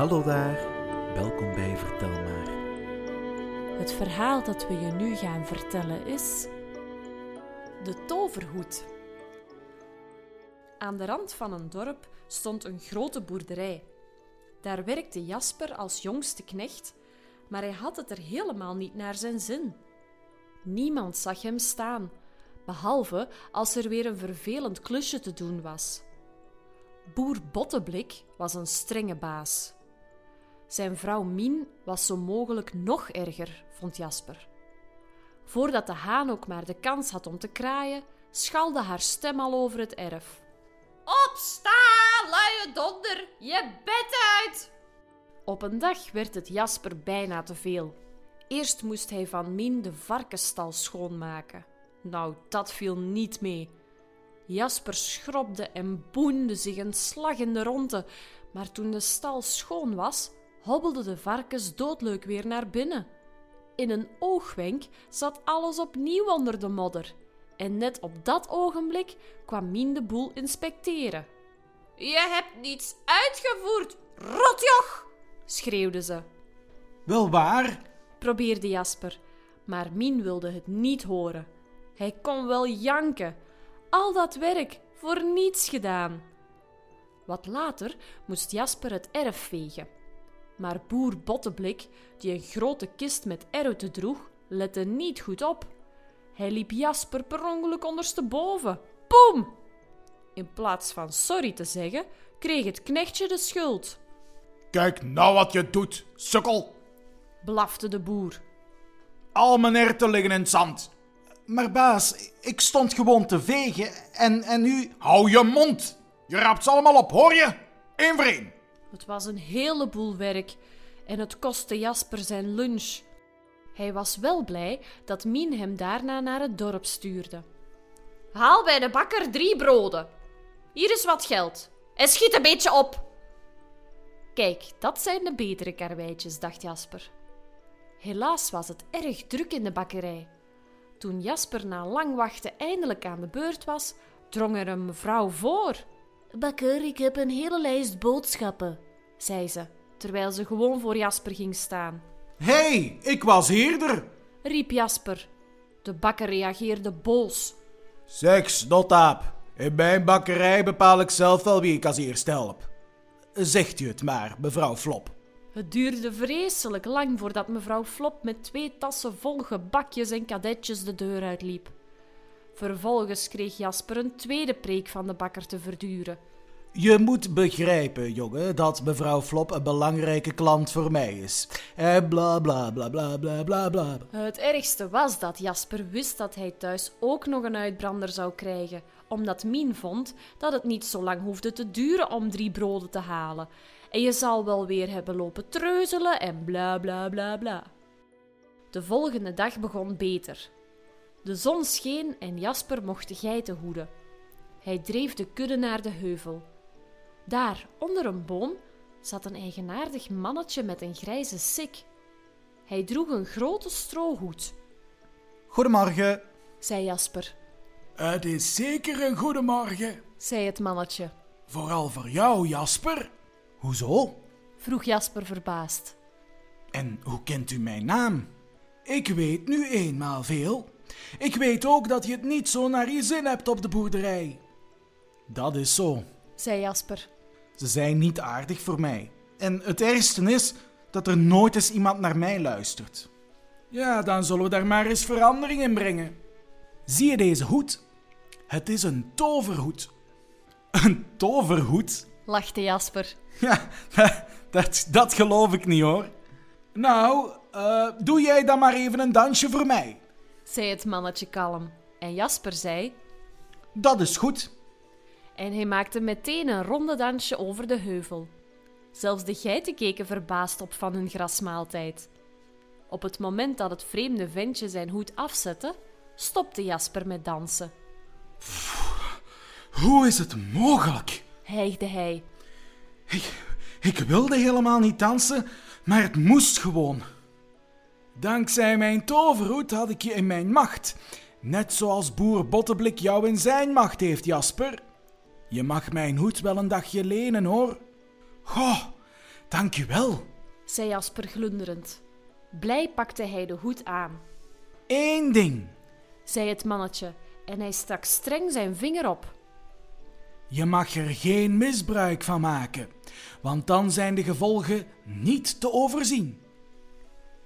Hallo daar, welkom bij Vertel maar. Het verhaal dat we je nu gaan vertellen is. De toverhoed. Aan de rand van een dorp stond een grote boerderij. Daar werkte Jasper als jongste knecht, maar hij had het er helemaal niet naar zijn zin. Niemand zag hem staan, behalve als er weer een vervelend klusje te doen was. Boer Botteblik was een strenge baas. Zijn vrouw Mien was zo mogelijk nog erger, vond Jasper. Voordat de haan ook maar de kans had om te kraaien, schalde haar stem al over het erf. Opsta, luie donder, je bed uit! Op een dag werd het Jasper bijna te veel. Eerst moest hij van Mien de varkenstal schoonmaken. Nou, dat viel niet mee. Jasper schrobde en boende zich een slag in de ronde, maar toen de stal schoon was, hobbelden de varkens doodleuk weer naar binnen. In een oogwenk zat alles opnieuw onder de modder. En net op dat ogenblik kwam Mien de boel inspecteren. Je hebt niets uitgevoerd, rotjoch! schreeuwde ze. Wel waar? probeerde Jasper, maar Mien wilde het niet horen. Hij kon wel janken. Al dat werk voor niets gedaan. Wat later moest Jasper het erf vegen. Maar boer Botteblik, die een grote kist met eroten droeg, lette niet goed op. Hij liep Jasper per ongeluk ondersteboven. Boem! In plaats van sorry te zeggen, kreeg het knechtje de schuld. Kijk nou wat je doet, sukkel. Blafte de boer. Al mijn erwten liggen in het zand. Maar baas, ik stond gewoon te vegen en, en u... Hou je mond! Je raapt ze allemaal op, hoor je? Eén voor één. Het was een heleboel werk en het kostte Jasper zijn lunch. Hij was wel blij dat Mien hem daarna naar het dorp stuurde. Haal bij de bakker drie broden. Hier is wat geld. En schiet een beetje op. Kijk, dat zijn de betere karweitjes, dacht Jasper. Helaas was het erg druk in de bakkerij. Toen Jasper na lang wachten eindelijk aan de beurt was, drong er een mevrouw voor. Bakker, ik heb een hele lijst boodschappen, zei ze, terwijl ze gewoon voor Jasper ging staan. Hé, hey, ik was eerder. riep Jasper. De bakker reageerde boos. Zeg, snotaap. In mijn bakkerij bepaal ik zelf wel wie ik als eerste help. Zegt u het maar, mevrouw Flop. Het duurde vreselijk lang voordat mevrouw Flop met twee tassen vol gebakjes en kadetjes de deur uitliep. Vervolgens kreeg Jasper een tweede preek van de bakker te verduren. Je moet begrijpen, jongen, dat mevrouw Flop een belangrijke klant voor mij is. En bla bla bla bla bla bla bla. Het ergste was dat Jasper wist dat hij thuis ook nog een uitbrander zou krijgen, omdat Mien vond dat het niet zo lang hoefde te duren om drie broden te halen. En je zal wel weer hebben lopen treuzelen en bla bla bla bla. De volgende dag begon beter. De zon scheen en Jasper mocht de geiten hoeden. Hij dreef de kudde naar de heuvel. Daar, onder een boom, zat een eigenaardig mannetje met een grijze sik. Hij droeg een grote strohoed. Goedemorgen. zei Jasper. Het is zeker een goedemorgen. zei het mannetje. Vooral voor jou, Jasper. Hoezo? vroeg Jasper verbaasd. En hoe kent u mijn naam? Ik weet nu eenmaal veel. Ik weet ook dat je het niet zo naar je zin hebt op de boerderij. Dat is zo, zei Jasper. Ze zijn niet aardig voor mij. En het ergste is dat er nooit eens iemand naar mij luistert. Ja, dan zullen we daar maar eens verandering in brengen. Zie je deze hoed? Het is een toverhoed. Een toverhoed? lachte Jasper. Ja, dat, dat geloof ik niet hoor. Nou, uh, doe jij dan maar even een dansje voor mij, zei het mannetje kalm. En Jasper zei: Dat is goed. En hij maakte meteen een ronde dansje over de heuvel. Zelfs de geiten keken verbaasd op van hun grasmaaltijd. Op het moment dat het vreemde ventje zijn hoed afzette, stopte Jasper met dansen. Hoe is het mogelijk? hijgde hij. Ik, ik wilde helemaal niet dansen, maar het moest gewoon. Dankzij mijn toverhoed had ik je in mijn macht. Net zoals boer Botteblik jou in zijn macht heeft, Jasper. Je mag mijn hoed wel een dagje lenen, hoor. Goh, Dank wel. zei Jasper glunderend. Blij pakte hij de hoed aan, Eén ding. zei het mannetje en hij stak streng zijn vinger op. Je mag er geen misbruik van maken, want dan zijn de gevolgen niet te overzien.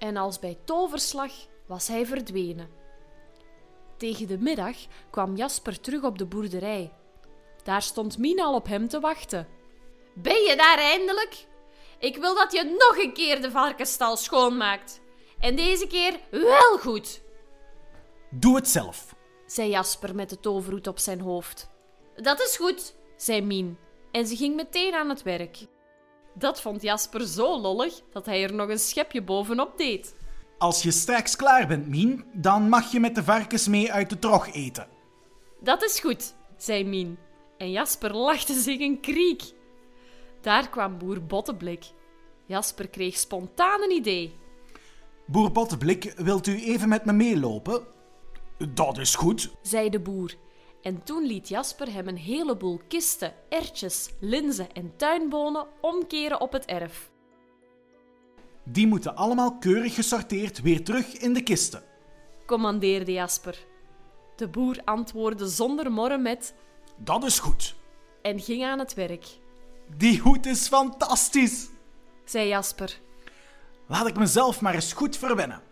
En als bij toverslag was hij verdwenen. Tegen de middag kwam Jasper terug op de boerderij. Daar stond Mien al op hem te wachten. Ben je daar eindelijk? Ik wil dat je nog een keer de varkenstal schoonmaakt. En deze keer wel goed. Doe het zelf. zei Jasper met de toverhoed op zijn hoofd. Dat is goed. zei Mien en ze ging meteen aan het werk. Dat vond Jasper zo lollig dat hij er nog een schepje bovenop deed. Als je straks klaar bent, Mien, dan mag je met de varkens mee uit de trog eten. Dat is goed, zei Mien. En Jasper lachte zich een kriek. Daar kwam boer Botteblik. Jasper kreeg spontaan een idee. Boer Botteblik, wilt u even met me meelopen? Dat is goed. zei de boer. En toen liet Jasper hem een heleboel kisten, ertjes, linzen en tuinbonen omkeren op het erf. Die moeten allemaal keurig gesorteerd weer terug in de kisten. commandeerde Jasper. De boer antwoordde zonder morren met Dat is goed. en ging aan het werk. Die hoed is fantastisch. Zei Jasper. Laat ik mezelf maar eens goed verwennen.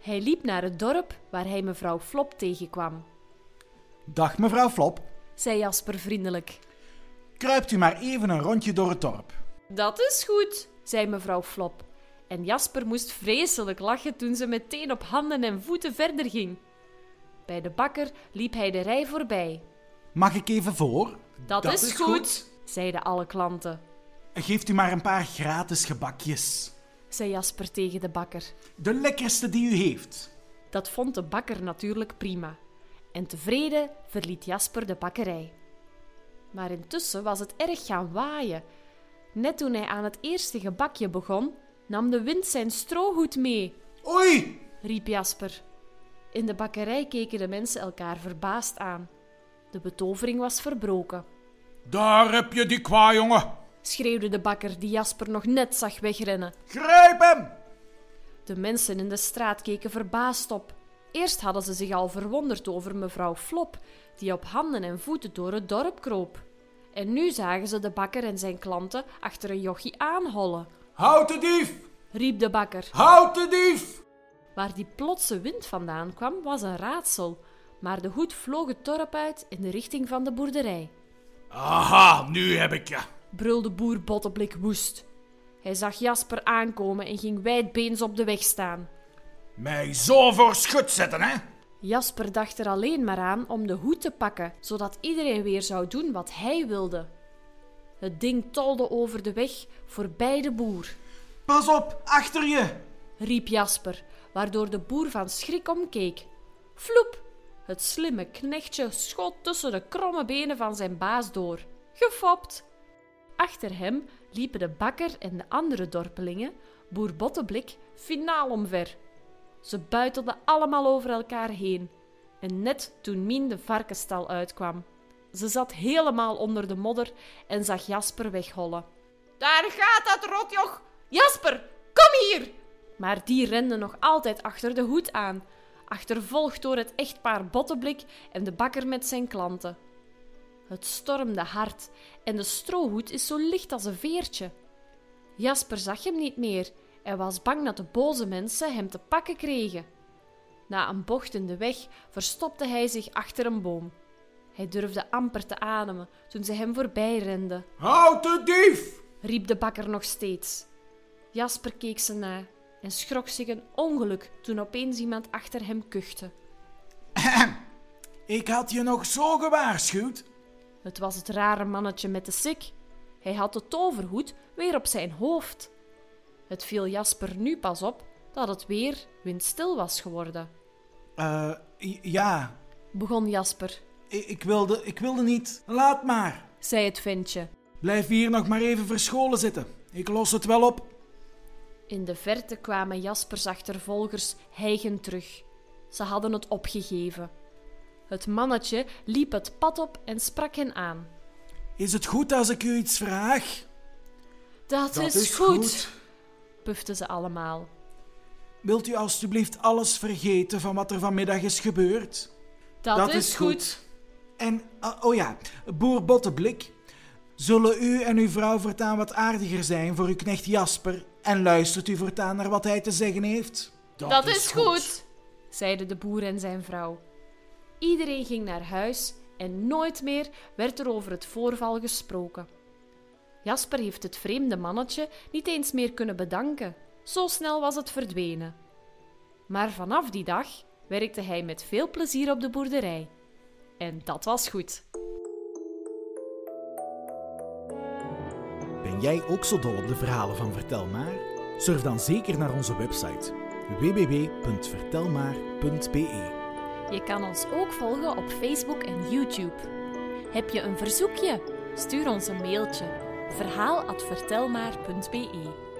Hij liep naar het dorp waar hij mevrouw Flop tegenkwam. Dag mevrouw Flop, Zei Jasper vriendelijk. kruipt u maar even een rondje door het dorp. Dat is goed, zei mevrouw Flop. En Jasper moest vreselijk lachen toen ze meteen op handen en voeten verder ging. Bij de bakker liep hij de rij voorbij. Mag ik even voor? Dat, is, goed, zeiden alle klanten. Geeft u maar een paar gratis gebakjes. Zei Jasper tegen de bakker. De lekkerste die u heeft. Dat vond de bakker natuurlijk prima. En tevreden verliet Jasper de bakkerij. Maar intussen was het erg gaan waaien. Net toen hij aan het eerste gebakje begon, nam de wind zijn strohoed mee, Oei! riep Jasper. In de bakkerij keken de mensen elkaar verbaasd aan. De betovering was verbroken, Daar heb je die kwajongen. schreeuwde de bakker die Jasper nog net zag wegrennen. Grijp hem! De mensen in de straat keken verbaasd op. Eerst hadden ze zich al verwonderd over mevrouw Flop, die op handen en voeten door het dorp kroop. En nu zagen ze de bakker en zijn klanten achter een jochie aanhollen. Houd de dief! Riep de bakker. Houd de dief! Waar die plotse wind vandaan kwam, was een raadsel. Maar de hoed vloog het dorp uit in de richting van de boerderij. Aha, nu heb ik je. Brulde boer Botteblik woest. Hij zag Jasper aankomen en ging wijdbeens op de weg staan. Mij zo voor schut zetten, hè? Jasper dacht er alleen maar aan om de hoed te pakken, zodat iedereen weer zou doen wat hij wilde. Het ding tolde over de weg voorbij de boer, Pas op, achter je! riep Jasper, waardoor de boer van schrik omkeek. Vloep! Het slimme knechtje schoot tussen de kromme benen van zijn baas door. Gefopt! Achter hem liepen de bakker en de andere dorpelingen, boer Botteblik, finaal omver. Ze buitelden allemaal over elkaar heen. En net toen Mien de varkenstal uitkwam. Ze zat helemaal onder de modder en zag Jasper weghollen. Daar gaat dat rotjoch. Jasper, kom hier. Maar die rende nog altijd achter de hoed aan, achtervolgd door het echtpaar Botteblik en de bakker met zijn klanten. Het stormde hard en de strohoed is zo licht als een veertje. Jasper zag hem niet meer en was bang dat de boze mensen hem te pakken kregen. Na een bocht in de weg verstopte hij zich achter een boom. Hij durfde amper te ademen toen ze hem voorbij renden Houd de dief! riep de bakker nog steeds. Jasper keek ze na en schrok zich een ongeluk toen opeens iemand achter hem kuchte. Ik had je nog zo gewaarschuwd. Het was het rare mannetje met de sik. Hij had de toverhoed weer op zijn hoofd. Het viel Jasper nu pas op dat het weer windstil was geworden. Eh, ja, Begon Jasper, ik, ik, wilde, ik wilde niet. Laat maar. zei het ventje. Blijf hier nog maar even verscholen zitten. Ik los het wel op. In de verte kwamen Jaspers achtervolgers hijgend terug. Ze hadden het opgegeven. Het mannetje liep het pad op en sprak hen aan. Is het goed als ik u iets vraag? Dat, is, goed, puften ze allemaal. Wilt u alstublieft alles vergeten van wat er vanmiddag is gebeurd? Dat, is, goed. En, ah, oh ja, boer Botteblik. Zullen u en uw vrouw voortaan wat aardiger zijn voor uw knecht Jasper en luistert u voortaan naar wat hij te zeggen heeft? Dat, is goed. zeiden de boer en zijn vrouw. Iedereen ging naar huis en nooit meer werd er over het voorval gesproken. Jasper heeft het vreemde mannetje niet eens meer kunnen bedanken. Zo snel was het verdwenen. Maar vanaf die dag werkte hij met veel plezier op de boerderij. En dat was goed. Ben jij ook zo dol op de verhalen van Vertel Maar? Surf dan zeker naar onze website www.vertelmaar.be. Je kan ons ook volgen op Facebook en YouTube. Heb je een verzoekje? Stuur ons een mailtje verhaal@vertelmaar.be.